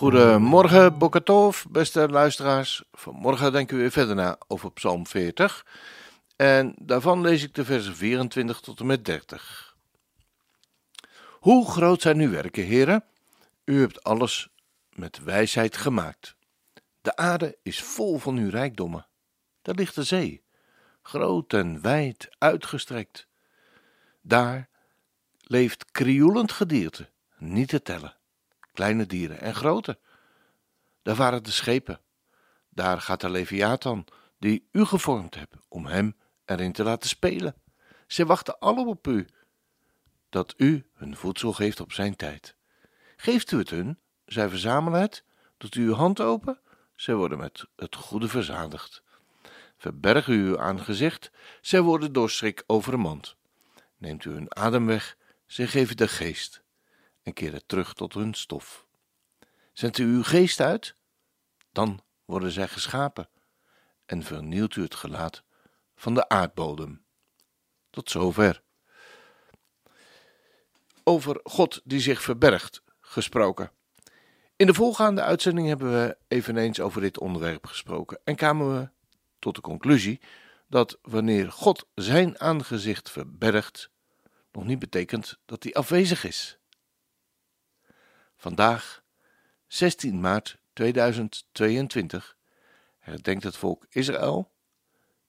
Goedemorgen, Bokatov, beste luisteraars. Vanmorgen denken we weer verder na over Psalm 40. En daarvan lees ik de versen 24 tot en met 30. Hoe groot zijn uw werken, heren? U hebt alles met wijsheid gemaakt. De aarde is vol van uw rijkdommen. Daar ligt de zee, groot en wijd uitgestrekt. Daar leeft krioelend gedierte, niet te tellen kleine dieren en grote. Daar waren de schepen. Daar gaat de Leviathan, die u gevormd hebt, om hem erin te laten spelen. Ze wachten alle op u, dat u hun voedsel geeft op zijn tijd. Geeft u het hun, zij verzamelen het, doet u uw hand open, zij worden met het goede verzadigd. Verberg u uw aangezicht, zij worden door schrik overmand. Neemt u hun adem weg, zij geven de geest en keren terug tot hun stof. Zendt u uw geest uit, dan worden zij geschapen en vernielt u het gelaat van de aardbodem. Tot zover. Over God die zich verbergt gesproken. In de volgaande uitzending hebben we eveneens over dit onderwerp gesproken en kwamen we tot de conclusie dat wanneer God zijn aangezicht verbergt, nog niet betekent dat hij afwezig is. Vandaag, 16 maart 2022, herdenkt het volk Israël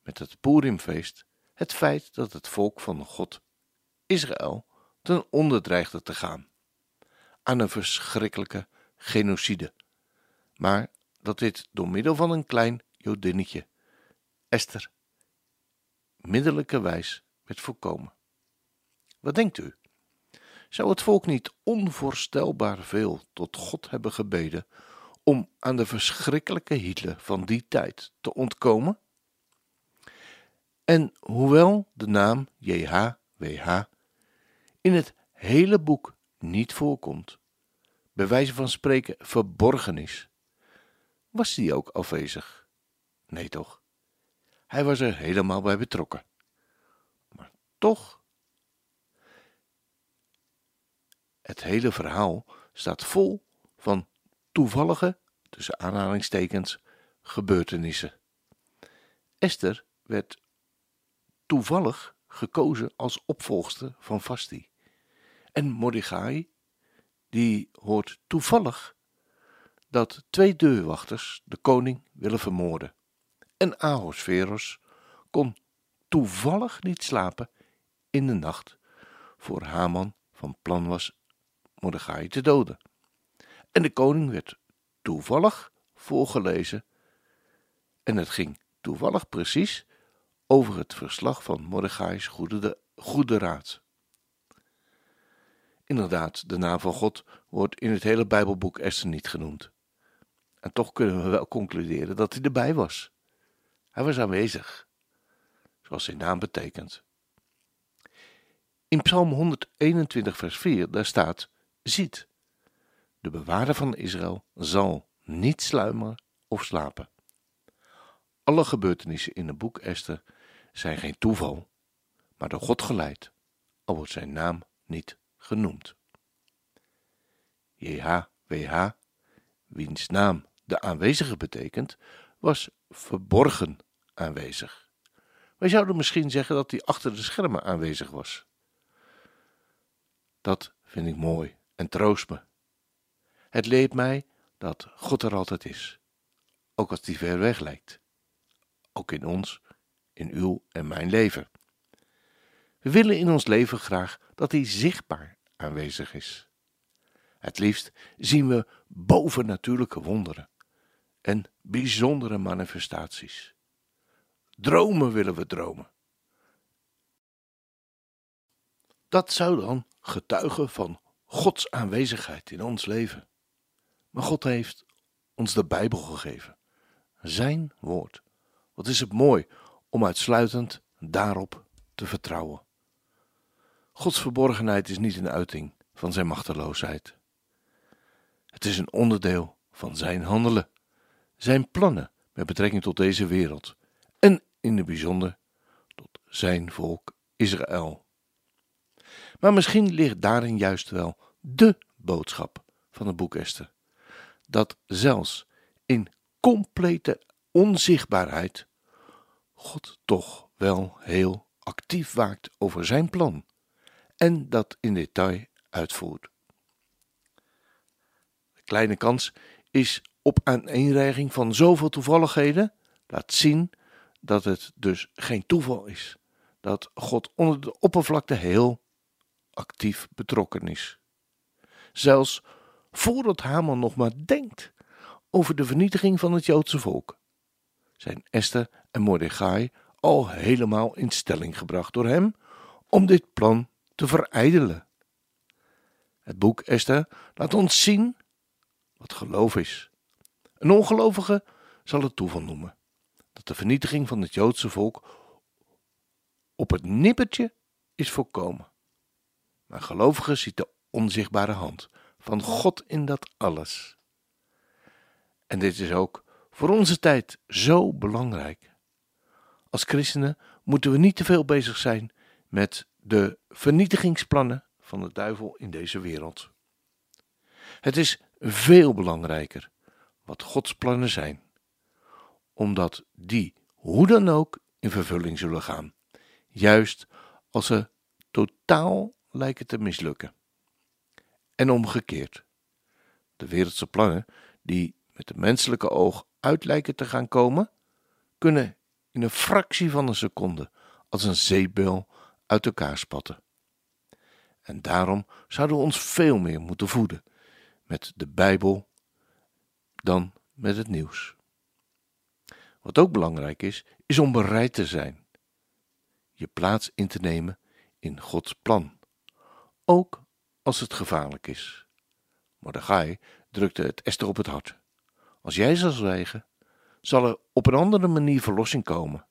met het Purimfeest het feit dat het volk van God, Israël, ten onder dreigde te gaan aan een verschrikkelijke genocide, maar dat dit door middel van een klein Jodinnetje, Esther, middelijke wijs werd voorkomen. Wat denkt u? Zou het volk niet onvoorstelbaar veel tot God hebben gebeden om aan de verschrikkelijke Hitler van die tijd te ontkomen? En hoewel de naam JHWH in het hele boek niet voorkomt, bij wijze van spreken verborgen is, was die ook afwezig? Nee toch? Hij was er helemaal bij betrokken. Maar toch Het hele verhaal staat vol van toevallige, tussen aanhalingstekens, gebeurtenissen. Esther werd toevallig gekozen als opvolgster van Vasti. En Mordechai, die hoort toevallig dat twee deurwachters de koning willen vermoorden. En Ahosveros kon toevallig niet slapen in de nacht voor Haman van plan was Mordechai te doden. En de koning werd toevallig voorgelezen en het ging toevallig precies over het verslag van Mordechai's goede, goede raad. Inderdaad, de naam van God wordt in het hele Bijbelboek Esther niet genoemd. En toch kunnen we wel concluderen dat hij erbij was. Hij was aanwezig, zoals zijn naam betekent. In Psalm 121, vers 4, daar staat: ziet. De bewaarder van Israël zal niet sluimeren of slapen. Alle gebeurtenissen in het boek Esther zijn geen toeval, maar door God geleid, al wordt zijn naam niet genoemd. JHWH, wiens naam de aanwezige betekent, was verborgen aanwezig. Wij zouden misschien zeggen dat hij achter de schermen aanwezig was. Dat vind ik mooi en troost me. Het leert mij dat God er altijd is, ook als die ver weg lijkt. Ook in ons, in uw en mijn leven. We willen in ons leven graag dat hij zichtbaar aanwezig is. Het liefst zien we bovennatuurlijke wonderen en bijzondere manifestaties. Dromen willen we dromen. Dat zou dan getuigen van Gods aanwezigheid in ons leven. Maar God heeft ons de Bijbel gegeven, Zijn woord. Wat is het mooi om uitsluitend daarop te vertrouwen. Gods verborgenheid is niet een uiting van zijn machteloosheid. Het is een onderdeel van zijn handelen, zijn plannen met betrekking tot deze wereld en in het bijzonder tot zijn volk Israël. Maar misschien ligt daarin juist wel de boodschap van het boek Esther, dat zelfs in complete onzichtbaarheid God toch wel heel actief waakt over zijn plan en dat in detail uitvoert. De kleine kans is op aaneenreiging van zoveel toevalligheden laat zien dat het dus geen toeval is, dat God onder de oppervlakte heel actief betrokken is. Zelfs voordat Haman nog maar denkt over de vernietiging van het Joodse volk, zijn Esther en Mordechai al helemaal in stelling gebracht door hem om dit plan te verijdelen. Het boek Esther laat ons zien wat geloof is. Een ongelovige zal het toeval noemen dat de vernietiging van het Joodse volk op het nippertje is voorkomen. Maar gelovige ziet de onzichtbare hand van God in dat alles. En dit is ook voor onze tijd zo belangrijk. Als christenen moeten we niet te veel bezig zijn met de vernietigingsplannen van de duivel in deze wereld. Het is veel belangrijker wat Gods plannen zijn, omdat die hoe dan ook in vervulling zullen gaan, juist als ze totaal lijken te mislukken. En omgekeerd. De wereldse plannen die met de menselijke oog uit lijken te gaan komen, kunnen in een fractie van een seconde als een zeepbel uit elkaar spatten. En daarom zouden we ons veel meer moeten voeden met de Bijbel dan met het nieuws. Wat ook belangrijk is, is om bereid te zijn je plaats in te nemen in Gods plan, ook als het gevaarlijk is. Mordechai drukte het Esther op het hart. Als jij zal zwijgen, zal er op een andere manier verlossing komen.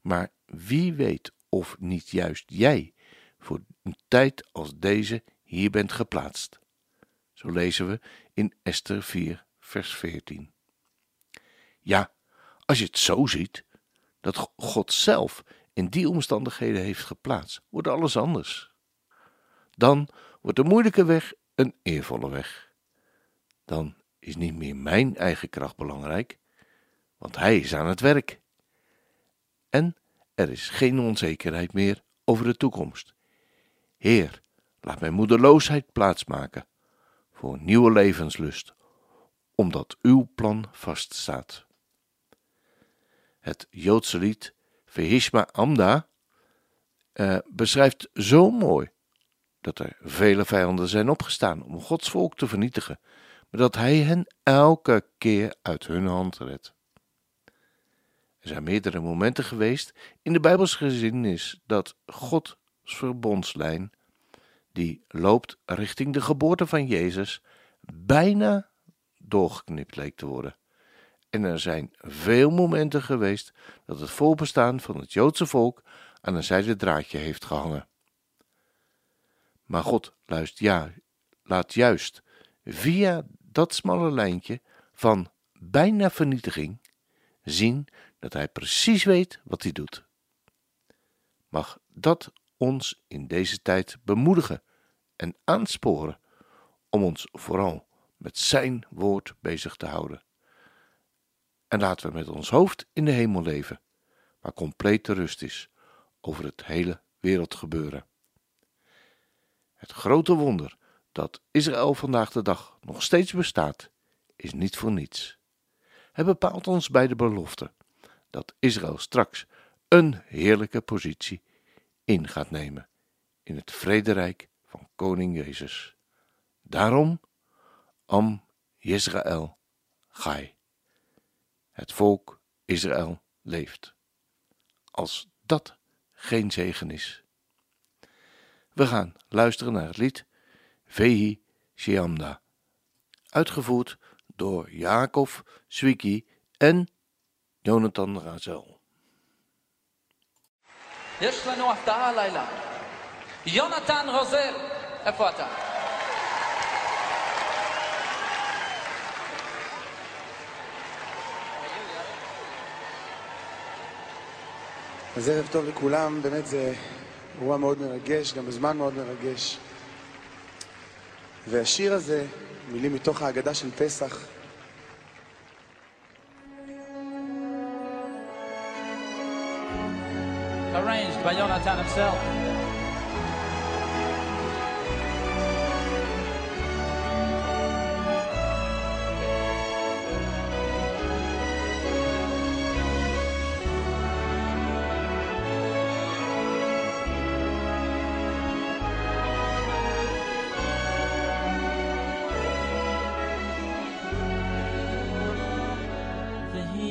Maar wie weet of niet juist jij voor een tijd als deze hier bent geplaatst. Zo lezen we in Esther 4, vers 14. Ja, als je het zo ziet, dat God zelf in die omstandigheden heeft geplaatst, wordt alles anders. Dan wordt de moeilijke weg een eervolle weg. Dan is niet meer mijn eigen kracht belangrijk, want Hij is aan het werk. En er is geen onzekerheid meer over de toekomst. Heer, laat mijn moedeloosheid plaatsmaken voor nieuwe levenslust, omdat uw plan vaststaat. Het Joodse lied Vehishma Amda uh, beschrijft zo mooi dat er vele vijanden zijn opgestaan om Gods volk te vernietigen, maar dat Hij hen elke keer uit hun hand redt. Er zijn meerdere momenten geweest in de Bijbelse geschiedenis dat Gods verbondslijn, die loopt richting de geboorte van Jezus, bijna doorgeknipt leek te worden. En er zijn veel momenten geweest dat het voorbestaan van het Joodse volk aan een zijde draadje heeft gehangen. Maar God luist ja, laat juist via dat smalle lijntje van bijna vernietiging zien dat Hij precies weet wat Hij doet. Mag dat ons in deze tijd bemoedigen en aansporen om ons vooral met Zijn woord bezig te houden. En laten we met ons hoofd in de hemel leven, waar complete rust is over het hele wereldgebeuren. Het grote wonder dat Israël vandaag de dag nog steeds bestaat, is niet voor niets. Het bepaalt ons bij de belofte dat Israël straks een heerlijke positie in gaat nemen in het vrederijk van koning Jezus. Daarom, Am Israël Gai. Het volk Israël leeft. Als dat geen zegen is. We gaan luisteren naar het lied Vehi Sheamda, uitgevoerd door Jacob Swiki en Jonathan Razel. יש לנו הפתעה הלילה. יונתן רוזל, איפה אתה? אז ערב טוב לכולם, באמת זה אירוע מאוד מרגש, גם בזמן מאוד מרגש. והשיר הזה, מילים מתוך ההגדה של פסח, Arranged by Jonathan himself.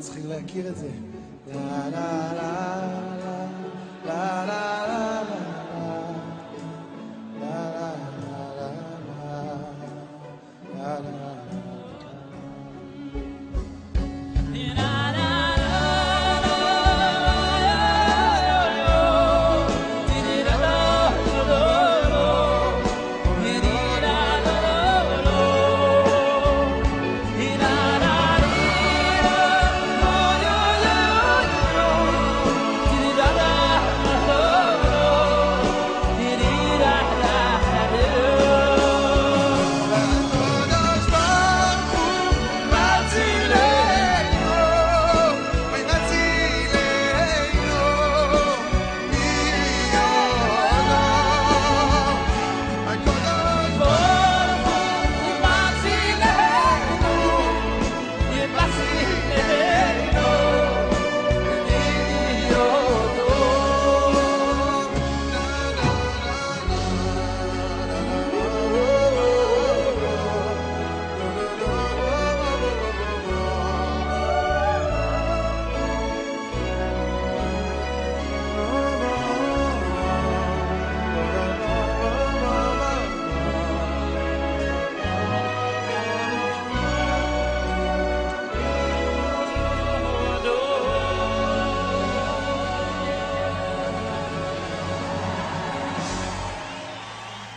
צריכים להכיר את זה. לה לה לה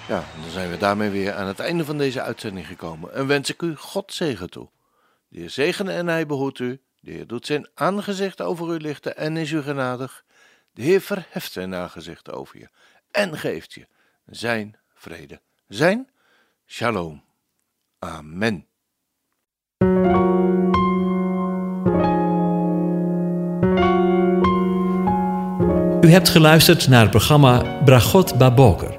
dan zijn we daarmee weer aan het einde van deze uitzending gekomen en wens ik u God zegen toe. De Heer zegene en hij behoedt u. De Heer doet zijn aangezicht over u lichten en is u genadig. De Heer verheft zijn aangezicht over je en geeft je zijn vrede, zijn shalom. Amen. U hebt geluisterd naar het programma Bragot Baboker.